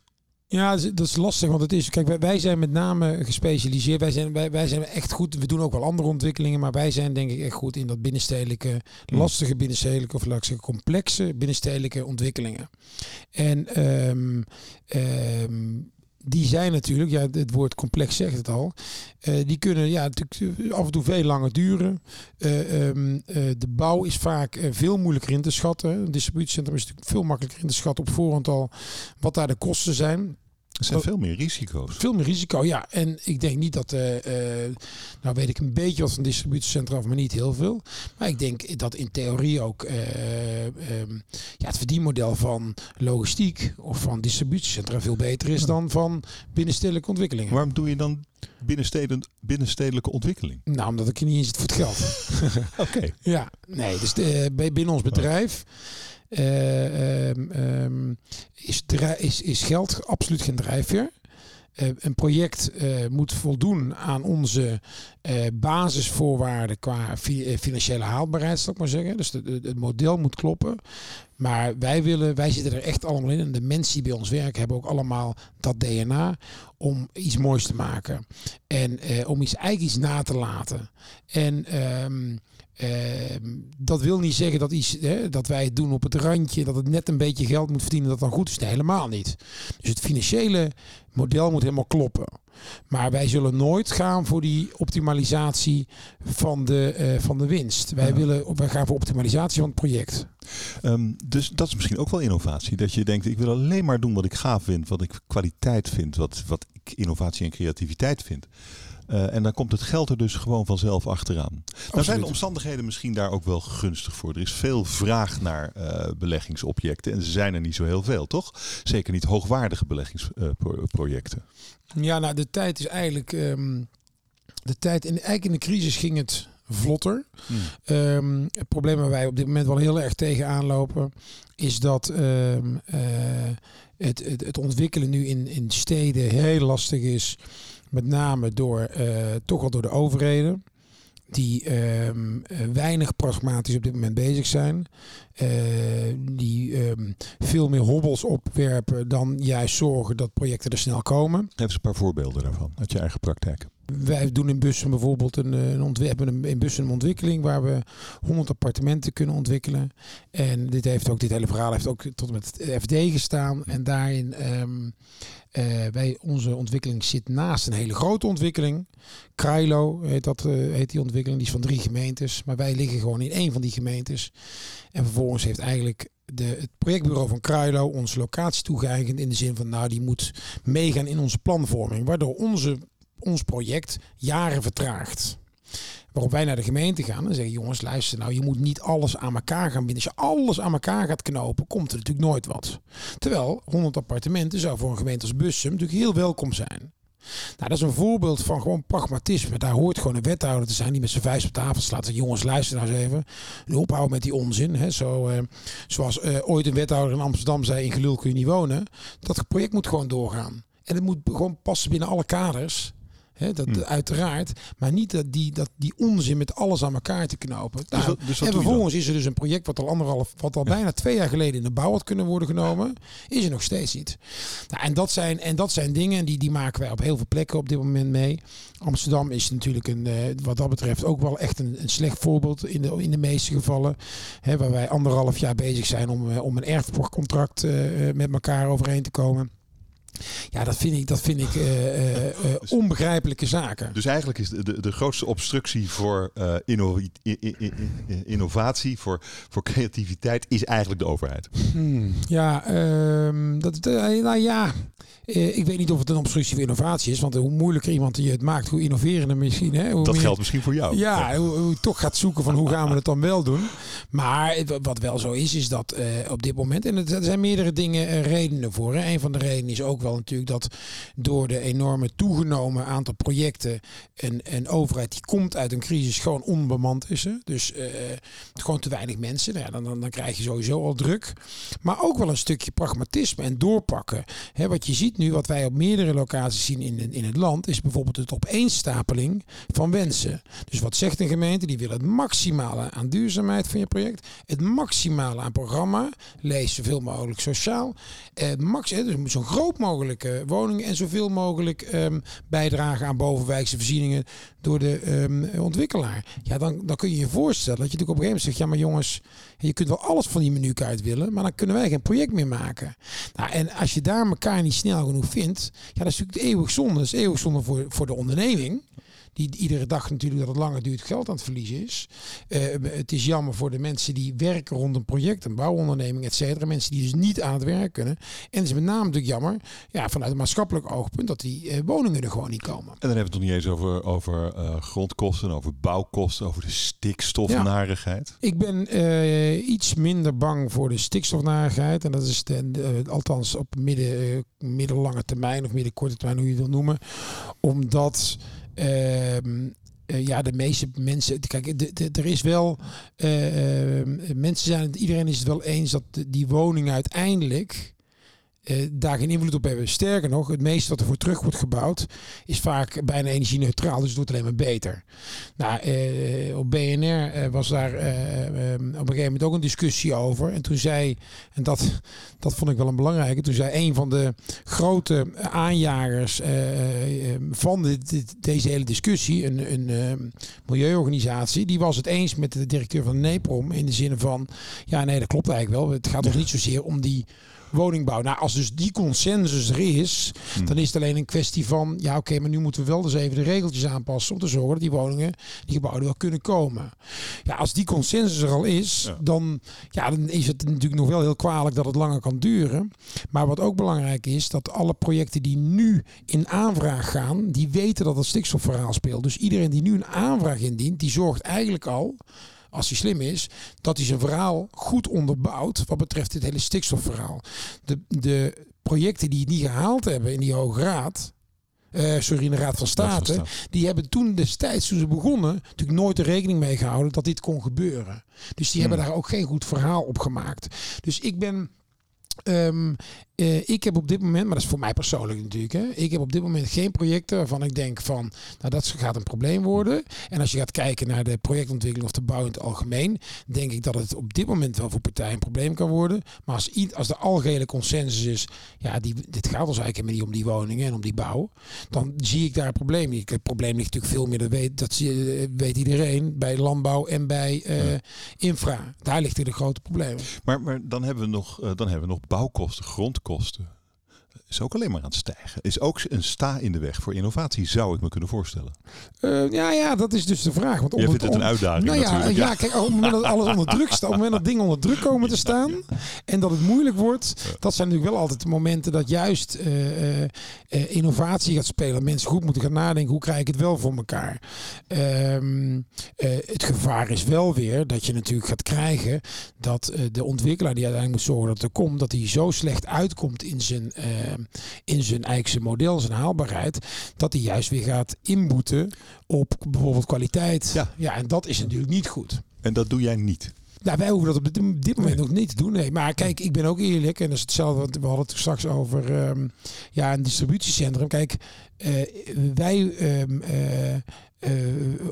Ja, dat is lastig, want het is. Kijk, wij zijn met name gespecialiseerd. Wij zijn, wij, wij zijn echt goed. We doen ook wel andere ontwikkelingen, maar wij zijn denk ik echt goed in dat binnenstedelijke, hmm. lastige binnenstedelijke, of laat ik zeggen, complexe binnenstedelijke ontwikkelingen. En um, um, die zijn natuurlijk, ja, het woord complex zegt het al, uh, die kunnen ja, natuurlijk af en toe veel langer duren. Um, uh, de bouw is vaak veel moeilijker in te schatten. Een distributiecentrum is natuurlijk veel makkelijker in te schatten op voorhand al wat daar de kosten zijn. Er zijn veel meer risico's. Veel meer risico, ja. En ik denk niet dat, uh, nou weet ik een beetje wat van distributiecentra af, maar niet heel veel. Maar ik denk dat in theorie ook uh, um, ja, het verdienmodel van logistiek of van distributiecentra veel beter is dan van binnenstedelijke ontwikkelingen. Waarom doe je dan binnenstedelijke ontwikkeling? Nou, omdat ik er niet in zit voor het geld. Oké. Ja, nee, dus binnen ons bedrijf... Uh, is, is, geld absoluut geen drijfveer. Uh, een project uh, moet voldoen aan onze uh, basisvoorwaarden qua fi financiële haalbaarheid, zal ik maar zeggen. Dus het model moet kloppen. Maar wij willen, wij zitten er echt allemaal in. En de mensen die bij ons werken hebben ook allemaal dat DNA om iets moois te maken. En om iets eigenlijk iets na te laten. En um, Ehm, dat wil niet zeggen dat, iets, hè, dat wij het doen op het randje, dat het net een beetje geld moet verdienen, dat dan goed is. Nee, helemaal niet. Dus het financiële model moet helemaal kloppen. Maar wij zullen nooit gaan voor die optimalisatie van de, uh, van de winst. Wij, willen, wij gaan voor optimalisatie van het project. Um, dus dat is misschien ook wel innovatie. Dat je denkt, ik wil alleen maar doen wat ik gaaf vind, wat ik kwaliteit vind, wat, wat ik innovatie en creativiteit vind. Uh, en dan komt het geld er dus gewoon vanzelf achteraan. Nou zijn de omstandigheden misschien daar ook wel gunstig voor. Er is veel vraag naar uh, beleggingsobjecten en ze zijn er niet zo heel veel, toch? Zeker niet hoogwaardige beleggingsprojecten. ja, nou de tijd is eigenlijk... Um, de tijd, in, eigenlijk in de crisis ging het vlotter. Hmm. Um, het probleem waar wij op dit moment wel heel erg tegenaan lopen, is dat um, uh, het, het, het, ontwikkelen nu in, in steden heel lastig is. Met name door uh, toch al door de overheden. Die um, weinig pragmatisch op dit moment bezig zijn. Uh, die veel meer hobbels opwerpen dan juist zorgen dat projecten er snel komen. Geef eens een paar voorbeelden daarvan uit je eigen praktijk. Wij doen in Bussen bijvoorbeeld een, een ontwerp, in Bussen een ontwikkeling waar we 100 appartementen kunnen ontwikkelen. En dit heeft ook, dit hele verhaal heeft ook tot met het FD gestaan. En daarin, um, onze ontwikkeling zit naast een hele grote ontwikkeling. Krailo heet, dat, uh, heet die ontwikkeling, die is van drie gemeentes. Maar wij liggen gewoon in één van die gemeentes. En vervolgens heeft eigenlijk de, het projectbureau van Kruilo onze locatie toegeëigend in de zin van nou die moet meegaan in onze planvorming. Waardoor onze ons project jaren vertraagt. Waarop wij naar de gemeente gaan en zeggen: jongens, luister, nou, je moet niet alles aan elkaar gaan binden. Als je alles aan elkaar gaat knopen, komt er natuurlijk nooit wat. Terwijl 100 appartementen zou voor een gemeente als Bussum natuurlijk heel welkom zijn. Nou, dat is een voorbeeld van gewoon pragmatisme. Daar hoort gewoon een wethouder te zijn die met zijn vuist op tafel slaat. Jongens, luister nou eens even. Ophouden met die onzin. Hè. Zo, eh, zoals eh, ooit een wethouder in Amsterdam zei: in gelul kun je niet wonen. Dat project moet gewoon doorgaan. En het moet gewoon passen binnen alle kaders dat, hmm. Uiteraard. Maar niet dat die, dat die onzin met alles aan elkaar te knopen. Dus nou, dus en vervolgens is er dus een project wat al, anderhalf, wat al bijna twee jaar geleden in de bouw had kunnen worden genomen. Is er nog steeds niet. Nou, en, dat zijn, en dat zijn dingen die, die maken wij op heel veel plekken op dit moment mee. Amsterdam is natuurlijk een, uh, wat dat betreft ook wel echt een, een slecht voorbeeld in de, in de meeste gevallen. Hè, waar wij anderhalf jaar bezig zijn om, uh, om een erfcontract uh, met elkaar overeen te komen. Ja, dat vind ik, dat vind ik uh, uh, onbegrijpelijke zaken. Dus eigenlijk is de, de, de grootste obstructie voor innovatie, voor, voor creativiteit, is eigenlijk de overheid. Hmm, ja, um, dat, nou ja, ik weet niet of het een obstructie voor innovatie is. Want hoe moeilijker iemand je het maakt, hoe innoverender misschien. Hè, hoe dat meer, geldt misschien voor jou. Ja, Hoe, hoe, je toch gaat zoeken van hoe gaan we het dan wel doen. Maar wat wel zo is, is dat op dit moment... En er zijn meerdere dingen redenen voor. Hè. Een van de redenen is ook wel natuurlijk dat door de enorme toegenomen aantal projecten... een, een overheid die komt uit een crisis gewoon onbemand is. Hè. Dus gewoon te weinig mensen. Nou ja, dan, dan, dan krijg je sowieso al druk. Maar ook wel een stukje pragmatisme en doorpakken. Hè, wat je ziet nu, wat wij op meerdere locaties zien in, in het land, is bijvoorbeeld het opeenstapeling van wensen. Dus wat zegt een gemeente? Die wil het maximale aan duurzaamheid van je project, het maximale aan programma, lees zoveel mogelijk sociaal, eh, max, dus zo groot mogelijke woningen en zoveel mogelijk um, bijdragen aan bovenwijkse voorzieningen door de um, ontwikkelaar. Ja, dan, dan kun je je voorstellen dat je natuurlijk op een gegeven moment zegt, ja maar jongens, je kunt wel alles van die menukaart willen, maar dan kunnen wij geen project meer maken. Nou, en als je daar elkaar niet snel genoeg vindt, ja, dat is natuurlijk eeuwig zonde. Dat is eeuwig zonde voor, voor de onderneming die iedere dag natuurlijk dat het langer duurt geld aan het verliezen is. Uh, het is jammer voor de mensen die werken rond een project, een bouwonderneming, et cetera. Mensen die dus niet aan het werk kunnen. En het is met name natuurlijk jammer, ja, vanuit een maatschappelijk oogpunt, dat die uh, woningen er gewoon niet komen. En dan hebben we het nog niet eens over, over uh, grondkosten, over bouwkosten, over de stikstofnarigheid. Ja, ik ben iets minder bang voor de stikstofnarigheid. En dat is de, althans op midden, middellange termijn of middenkorte termijn, hoe je het wil noemen. Omdat Ehm, eh, ja, de meeste mensen. Kijk, er is wel. Uh, mensen zijn iedereen is het wel eens dat die woningen uiteindelijk uh, daar geen invloed op hebben. Sterker nog, het meeste wat er voor terug wordt gebouwd is vaak bijna energie-neutraal, dus het wordt alleen maar beter. Nou, uh, op BNR uh, was daar op een gegeven moment ook een discussie over. En toen zei, en dat, dat vond ik wel een belangrijke, toen zei een van de grote aanjagers van dit, deze hele discussie, een, een milieuorganisatie, die was het eens met de directeur van NEPROM in de zin van, ja nee, dat klopt eigenlijk wel. Het gaat ons niet zozeer om die woningbouw. Nou, als dus die consensus er is, Hm. dan is het alleen een kwestie van, ja oké, maar nu moeten we wel dus even de regeltjes aanpassen om te zorgen dat die woningen, die gebouwen wel kunnen komen. Ja, als die consensus er al is, Ja. dan, ja, dan is het natuurlijk nog wel heel kwalijk dat het langer kan duren. Maar wat ook belangrijk is, dat alle projecten die nu in aanvraag gaan, die weten dat het stikstofverhaal speelt. Dus iedereen die nu een aanvraag indient, die zorgt eigenlijk al, als hij slim is, dat hij zijn verhaal goed onderbouwt wat betreft dit hele stikstofverhaal. De, de projecten die het niet gehaald hebben in die Hoge Raad, eh, sorry, in de Raad van State, Raad van State. die hebben toen destijds, toen ze begonnen, natuurlijk nooit er rekening mee gehouden dat dit kon gebeuren. Dus die hebben Hmm. daar ook geen goed verhaal op gemaakt. Dus ik ben. ehm, eh, ik heb op dit moment, maar dat is voor mij persoonlijk natuurlijk, hè, ik heb op dit moment geen projecten waarvan ik denk van, nou dat gaat een probleem worden. En als je gaat kijken naar de projectontwikkeling of de bouw in het algemeen, denk ik dat het op dit moment wel voor partijen een probleem kan worden. Maar als, i- als de algehele consensus is, ja, die, dit gaat ons eigenlijk helemaal niet om die woningen en om die bouw, dan zie ik daar een probleem niet. Het probleem ligt natuurlijk veel meer, dat weet, dat eh, weet iedereen, bij landbouw en bij eh, Ja. infra. Daar ligt de grote problemen. Maar, maar dan, hebben we nog, dan hebben we nog bouwkosten, grondkosten. Is ook alleen maar aan het stijgen. Is ook een sta in de weg voor innovatie, zou ik me kunnen voorstellen. Eh, ja, ja, dat is dus de vraag. Want Jij vindt het een uitdaging Nou ja, natuurlijk. ja, kijk, op het moment dat alles onder druk staat, op het moment dat dingen onder druk komen te staan en dat het moeilijk wordt, dat zijn natuurlijk wel altijd de momenten dat juist eh, eh, innovatie gaat spelen. Mensen goed moeten gaan nadenken, hoe krijg ik het wel voor elkaar? Ehm, eh, het gevaar is wel weer dat je natuurlijk gaat krijgen dat de ontwikkelaar die uiteindelijk moet zorgen dat er komt, dat hij zo slecht uitkomt in zijn, in zijn eigen model, zijn haalbaarheid, dat hij juist weer gaat inboeten op bijvoorbeeld kwaliteit. Ja. ja, en dat is natuurlijk niet goed. En dat doe jij niet. Nou, wij hoeven dat op dit, moment nog niet te doen. Nee, maar kijk, ik ben ook eerlijk. En dat is hetzelfde. Want we hadden het straks over ehm, ja, een distributiecentrum. Kijk, eh, wij. eh, eh,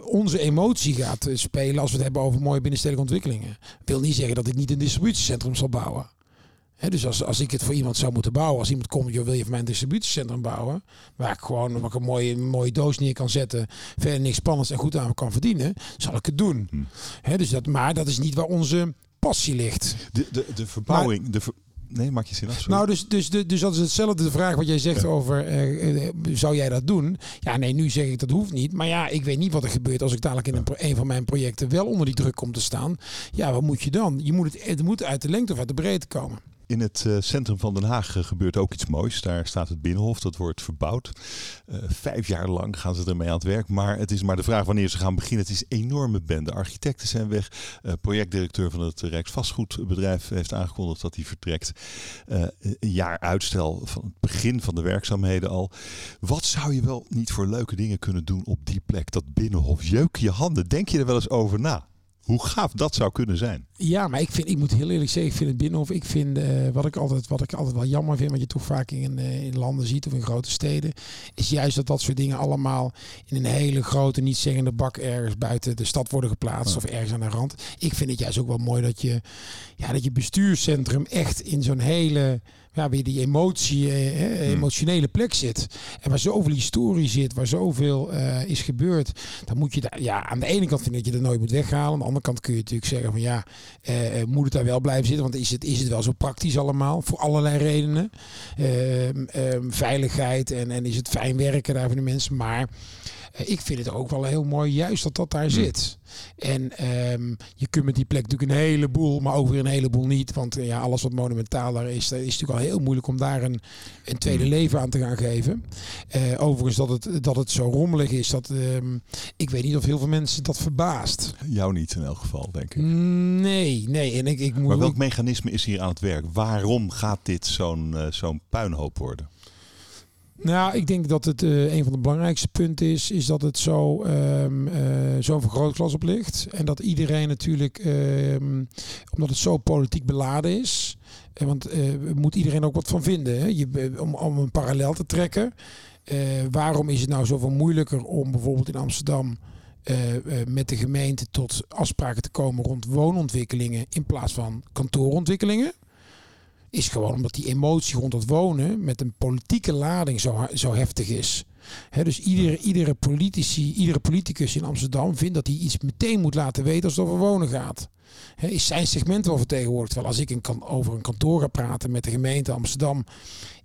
onze emotie gaat eh, spelen als we het hebben over mooie binnenstedelijke ontwikkelingen. Wil niet zeggen dat ik niet een distributiecentrum zal bouwen. Dus als, als ik het voor iemand zou moeten bouwen, als iemand komt, joh, wil je voor mij een distributiecentrum bouwen, waar ik gewoon waar ik een mooie, mooie doos neer kan zetten, verder niks spannends en goed aan kan verdienen, zal ik het doen. Hm. Dus dat, maar dat is niet waar onze passie ligt. De, de, de verbouwing. de ver- nee, maak je zin af. sorry. Nou, dus, dus, dus, dat is hetzelfde de vraag wat jij zegt over, eh, eh, zou jij dat doen? Ja, nee, nu zeg ik dat hoeft niet. Maar ja, ik weet niet wat er gebeurt als ik dadelijk in een, een van mijn projecten wel onder die druk kom te staan. Ja, wat moet je dan? Je moet het, het moet uit de lengte of uit de breedte komen. In het eh, centrum van Den Haag eh, gebeurt ook iets moois. Daar staat het Binnenhof, dat wordt verbouwd. Eh, vijf jaar lang gaan ze ermee aan het werk. Maar het is maar de vraag wanneer ze gaan beginnen. Het is een enorme bende. Architecten zijn weg. Projectdirecteur van het Rijksvastgoedbedrijf heeft aangekondigd dat hij vertrekt. Een jaar uitstel van het begin van de werkzaamheden al. Wat zou je wel niet voor leuke dingen kunnen doen op die plek? Dat Binnenhof. Jeuk je handen. Denk je er wel eens over na? Hoe gaaf dat zou kunnen zijn. Ja, maar ik, vind, ik moet heel eerlijk zeggen, ik vind het Binnenhof, ik vind eh, wat, ik altijd, wat ik altijd wel jammer vind, wat je toch vaak in, eh, in landen ziet of in grote steden, is juist dat dat soort dingen allemaal in een hele grote, niet zeggende bak ergens buiten de stad worden geplaatst Ja. of ergens aan de rand. Ik vind het juist ook wel mooi dat je, ja, dat je bestuurscentrum echt in zo'n hele, ja, weer die emotie, eh, hè, emotionele plek zit. En waar zoveel historie zit, waar zoveel eh, is gebeurd, dan moet je daar, ja, aan de ene kant vind ik dat je er nooit moet weghalen. Aan de andere kant kun je natuurlijk zeggen van ja, eh, eh, moet het daar wel blijven zitten? Want is het, is het wel zo praktisch allemaal? Voor allerlei redenen. Ehm, ehm, veiligheid en, en is het fijn werken daar voor de mensen. Maar eh, ik vind het ook wel heel mooi juist dat dat daar zit. En ehm, je kunt met die plek natuurlijk een heleboel, maar ook weer een heleboel niet. Want eh, ja, alles wat monumentaal daar is, dat is natuurlijk al heel moeilijk om daar een, een tweede leven aan te gaan geven. Eh, overigens dat het, dat het zo rommelig is, dat ehm, ik weet niet of heel veel mensen dat verbaast. Jou niet in elk geval, denk ik. Nee, nee. En ik, ik moet Maar welk mechanisme is hier aan het werk? Waarom gaat dit zo'n eh, zo'n puinhoop worden? Nou, ik denk dat het eh, een van de belangrijkste punten is, is dat het zo ehm eh, zo'n vergrootglas op ligt. En dat iedereen natuurlijk, ehm, omdat het zo politiek beladen is, eh, want eh moet iedereen ook wat van vinden. Hè? Je, om, om een parallel te trekken. waarom is het nou zoveel moeilijker om bijvoorbeeld in Amsterdam met de gemeente tot afspraken te komen rond woonontwikkelingen in plaats van kantoorontwikkelingen? Is gewoon omdat die emotie rond het wonen met een politieke lading zo, zo heftig is. dus iedere, iedere politici, iedere politicus in Amsterdam vindt dat hij iets meteen moet laten weten als het over wonen gaat. is zijn segment wel vertegenwoordigd? Terwijl als ik een kan, over een kantoor ga praten met de gemeente Amsterdam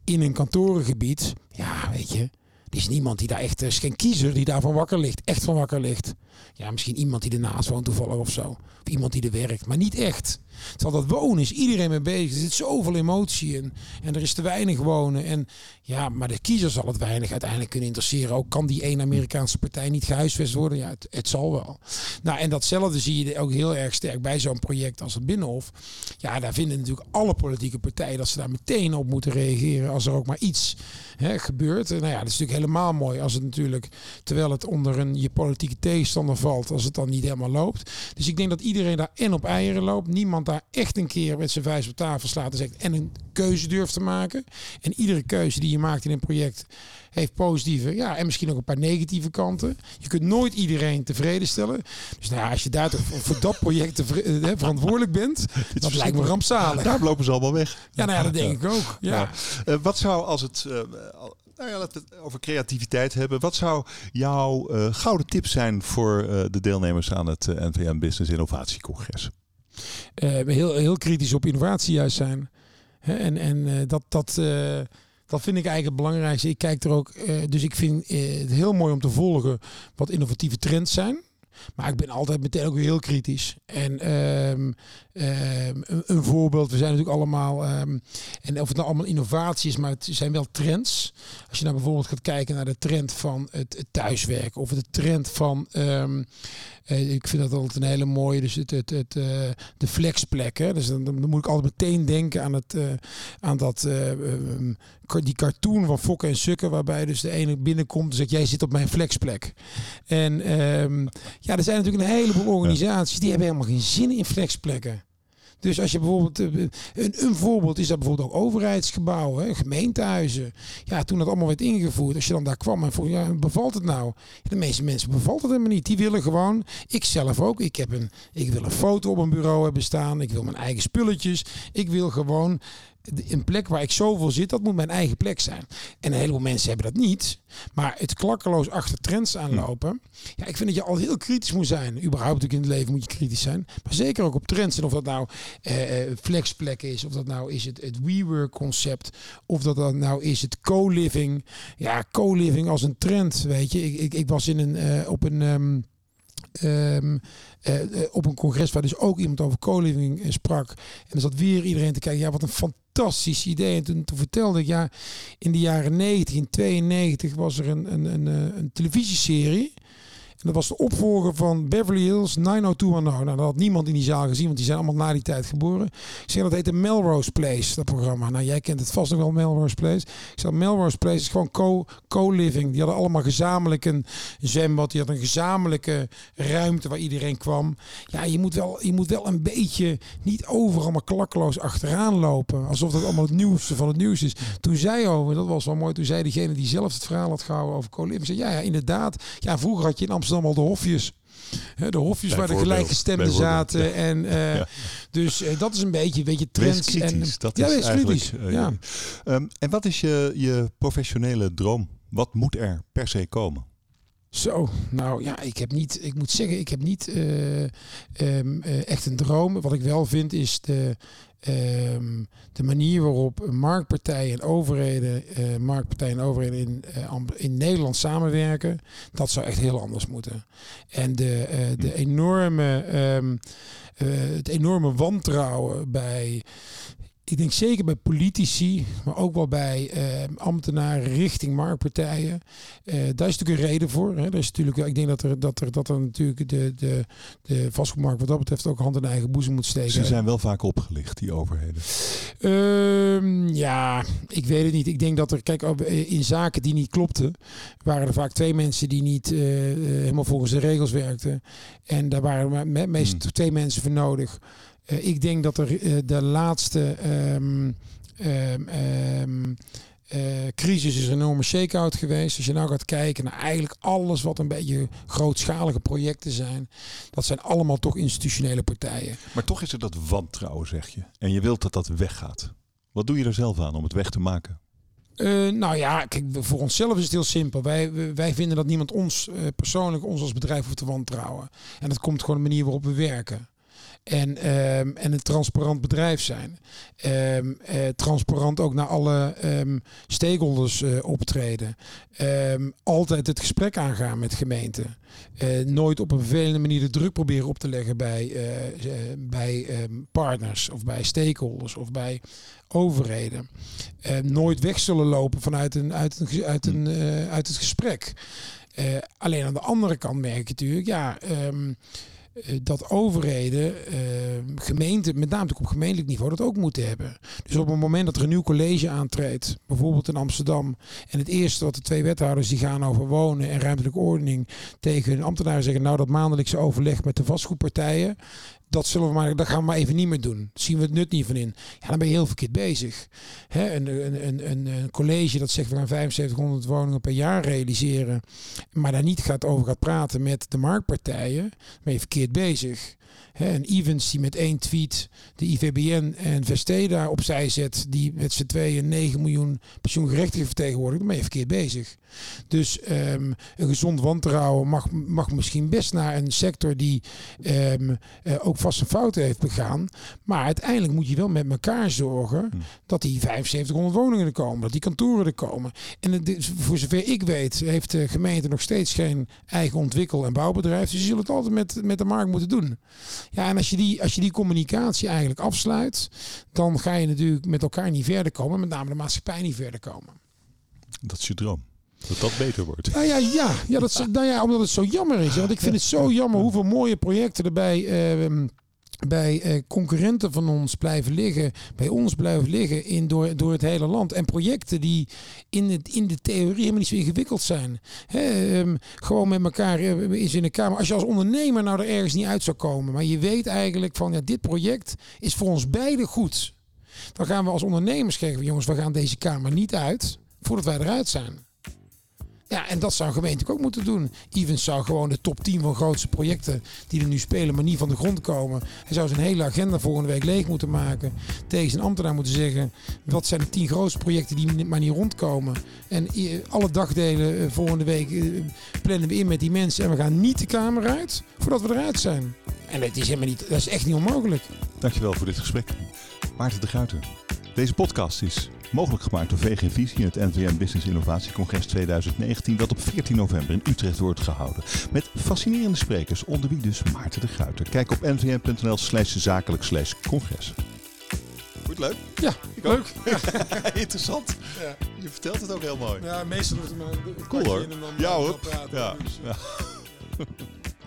in een kantorengebied, ja, weet je, er is niemand die daar echt, er is geen kiezer die daarvan wakker ligt, echt van wakker ligt. Ja, misschien iemand die ernaast woont toevallig of zo. Of iemand die er werkt, maar niet echt. Terwijl dat wonen is iedereen mee bezig. Er zit zoveel emotie in. En er is te weinig wonen. En ja, maar de kiezer zal het weinig uiteindelijk kunnen interesseren. Ook kan die één Amerikaanse partij niet gehuisvest worden? Ja, het, zal wel. Nou, en datzelfde zie je ook heel erg sterk bij zo'n project als het Binnenhof. Ja, daar vinden natuurlijk alle politieke partijen dat ze daar meteen op moeten reageren als er ook maar iets hè, gebeurt. Nou ja, dat is natuurlijk helemaal mooi als het natuurlijk, terwijl het onder een je politieke tegenstander valt, als het dan niet helemaal loopt. Dus ik denk dat iedereen daar en op eieren loopt. Niemand daar echt een keer met zijn vuist op tafel slaat en zegt en een keuze durft te maken. En iedere keuze die je maakt in een project heeft positieve, ja, en misschien ook een paar negatieve kanten. Je kunt nooit iedereen tevreden stellen. Dus nou ja, als je daar voor dat project eh, verantwoordelijk bent, dat lijkt me rampzalig. Daar lopen ze allemaal weg. Ja, nou ja, dat denk ik ook. Ja. Uh, wat zou als het uh, nou ja, laten we het over creativiteit hebben. Wat zou jouw uh, gouden tip zijn voor uh, de deelnemers aan het uh, NVM Business Innovatiecongres? Heel, heel kritisch op innovatie juist zijn. En en dat, dat, dat vind ik eigenlijk het belangrijkste. Ik kijk er ook, dus ik vind het heel mooi om te volgen wat innovatieve trends zijn. Maar ik ben altijd meteen ook weer heel kritisch. En um, um, een, voorbeeld, we zijn natuurlijk allemaal, um, en of het nou allemaal innovatie is, maar het zijn wel trends. Als je nou bijvoorbeeld gaat kijken naar de trend van het, thuiswerken of de trend van, uh, ik vind dat altijd een hele mooie, dus het, het, het, uh, de flexplek. Hè? Dus dan, moet ik altijd meteen denken aan, het, uh, aan dat, die cartoon van Fokken en Sukken, waarbij dus de ene binnenkomt en zegt, jij zit op mijn flexplek. En ja, er zijn natuurlijk een heleboel organisaties die hebben helemaal geen zin in flexplekken. Dus als je bijvoorbeeld, eh, een, een voorbeeld is dat bijvoorbeeld ook overheidsgebouwen, gemeentehuizen. Ja, toen dat allemaal werd ingevoerd, als je dan daar kwam en vroeg, ja, bevalt het nou? De meeste mensen bevalt het helemaal niet. Die willen gewoon, ik zelf ook, ik, heb een, ik wil een foto op een bureau hebben staan, ik wil mijn eigen spulletjes. Ik wil gewoon een plek waar ik zoveel zit, dat moet mijn eigen plek zijn. En een heleboel mensen hebben dat niet. Maar het klakkeloos achter trends aanlopen. Ja, ik vind dat je al heel kritisch moet zijn. Überhaupt ook in het leven moet je kritisch zijn. Maar zeker ook op trends. En of dat nou eh, eh flexplek is. Of dat nou is het, het WeWork concept. Of dat, dat nou is het co-living. Ja, co-living als een trend. Weet je, ik, ik, ik was in een, uh, op een... Um, Um, uh, op een congres waar dus ook iemand over co-living sprak. En er zat weer iedereen te kijken. Ja, wat een fantastisch idee. En toen, toen vertelde ik, ja, in de jaren 1992 was er een, een, een, een televisieserie. En dat was de opvolger van Beverly Hills 90210. Nou, dat had niemand in die zaal gezien, want die zijn allemaal na die tijd geboren. Ik zeg, dat heette Melrose Place, dat programma. Nou, jij kent het vast nog wel, Melrose Place. Ik zeg, Melrose Place is gewoon co-living. die hadden allemaal gezamenlijk een zwembad. Die hadden een gezamenlijke ruimte waar iedereen kwam. Ja, je moet wel, je moet wel een beetje niet overal maar klakkeloos achteraan lopen. Alsof dat allemaal het nieuwste van het nieuws is. Toen zei over, dat was wel mooi, toen zei degene die zelf het verhaal had gehouden over co-living. Zei, ja, ja, inderdaad. Ja, vroeger had je in Amsterdam Amsterdam al de hofjes. De hofjes waar de gelijkgestemden zaten. En, uh, Dus uh, dat is een beetje, weet je, trends. En, dat ja, is kritisch. Uh, ja. Um, en wat is je, je professionele droom? Wat moet er per se komen? Zo, nou ja, ik heb niet, ik moet zeggen, ik heb niet um, uh, echt een droom. Wat ik wel vind is de, um, de manier waarop marktpartijen en overheden, uh, marktpartijen en overheden in, in Nederland samenwerken, dat zou echt heel anders moeten. En de, de enorme, um, het enorme wantrouwen bij ik denk zeker bij politici, maar ook wel bij eh, ambtenaren richting marktpartijen. Uh, daar is natuurlijk een reden voor. Hè. Daar is natuurlijk, ik denk dat er, dat er, dat er natuurlijk de, de, de vastgoedmarkt wat dat betreft ook hand in eigen boezem moet steken. Ze zijn wel vaak opgelicht, die overheden. Uh, ja, ik weet het niet. Ik denk dat er, kijk, eh, in zaken die niet klopten, waren er vaak twee mensen die niet uh, helemaal volgens de regels werkten. En daar waren meestal hmm. twee mensen voor nodig. Uh, ik denk dat er uh, de laatste um, um, um, uh, crisis is een enorme shake-out geweest. Als je nou gaat kijken naar eigenlijk alles wat een beetje grootschalige projecten zijn. Dat zijn allemaal toch institutionele partijen. Maar toch is er dat wantrouwen, zeg je. En je wilt dat dat weggaat. Wat doe je er zelf aan om het weg te maken? Uh, nou ja, kijk, voor onszelf is het heel simpel. Wij, wij vinden dat niemand ons uh, persoonlijk, ons als bedrijf hoeft te wantrouwen. En dat komt gewoon de manier waarop we werken. En, um, en een transparant bedrijf zijn. Um, uh, transparant ook naar alle um, stakeholders uh, optreden. altijd het gesprek aangaan met gemeenten. Uh, nooit op een vervelende manier de druk proberen op te leggen bij, bij partners of bij stakeholders of bij overheden. nooit weg zullen lopen vanuit, een, uit, een, uit, een, uit het gesprek. alleen aan de andere kant merk je natuurlijk, ja. Eh, dat overheden, eh, gemeenten, met name op gemeentelijk niveau, dat ook moeten hebben. Dus op het moment dat er een nieuw college aantreedt, bijvoorbeeld in Amsterdam, en het eerste wat de twee wethouders die gaan over wonen en ruimtelijke ordening tegen hun ambtenaren zeggen, nou dat maandelijkse overleg met de vastgoedpartijen, dat zullen we maar, dat gaan we maar even niet meer doen. Zien we het nut niet van in. Ja, dan ben je heel verkeerd bezig. Hè, een, een, een, een college dat zegt we gaan 7500 woningen per jaar realiseren, maar daar niet gaat over gaat praten met de marktpartijen, ben je verkeerd bezig. Een Evans die met één tweet de IVBN en Vesteda opzij zet, die met z'n tweeën 9 miljoen pensioengerechtigden vertegenwoordigt, dan ben je verkeerd bezig. Dus um, een gezond wantrouwen mag, mag misschien best naar een sector die um, uh, ook vaste fouten heeft begaan. Maar uiteindelijk moet je wel met elkaar zorgen hmm. dat die 7500 woningen er komen, dat die kantoren er komen. En het, voor zover ik weet, heeft de gemeente nog steeds geen eigen ontwikkel- en bouwbedrijf. Dus je zult het altijd met, met de markt moeten doen. Ja, en als je, die, als je die communicatie eigenlijk afsluit, dan ga je natuurlijk met elkaar niet verder komen, met name de maatschappij niet verder komen. Dat is je droom. Dat dat beter wordt. Nou ja, ja, ja, dat, nou ja omdat het zo jammer is. Want ik vind het zo jammer hoeveel mooie projecten erbij uh, bij uh, concurrenten van ons blijven liggen, bij ons blijven liggen in, door, door het hele land. En projecten die in, het, in de theorie helemaal niet zo ingewikkeld zijn. um, gewoon met elkaar uh, is in de kamer. Als je als ondernemer nou er ergens niet uit zou komen, maar je weet eigenlijk van ja, dit project is voor ons beiden goed. Dan gaan we als ondernemers zeggen, jongens, we gaan deze kamer niet uit voordat wij eruit zijn. Ja, en dat zou een gemeente ook moeten doen. Evans zou gewoon de top 10 van grootste projecten die er nu spelen, maar niet van de grond komen. Hij zou zijn hele agenda volgende week leeg moeten maken. Tegen zijn ambtenaar moeten zeggen: wat zijn de 10 grootste projecten die maar niet rondkomen. En alle dagdelen eh, volgende week eh, plannen we in met die mensen. En we gaan niet de Kamer uit voordat we eruit zijn. En dat is, helemaal niet, dat is echt niet onmogelijk. Dankjewel voor dit gesprek. Maarten de Gruiter. Deze podcast is mogelijk gemaakt door VG Visie in het NVM Business Innovatiecongres 2019, dat op 14 november in Utrecht wordt gehouden. Met fascinerende sprekers, onder wie dus Maarten de Gruiter. Kijk op nvm.nl slash zakelijk slash congres. Goed leuk? Ja, ik leuk. Interessant. Ja. Je vertelt het ook heel mooi. Ja, meestal wordt het maar cool hoor. Ja hoor. Ja. ja.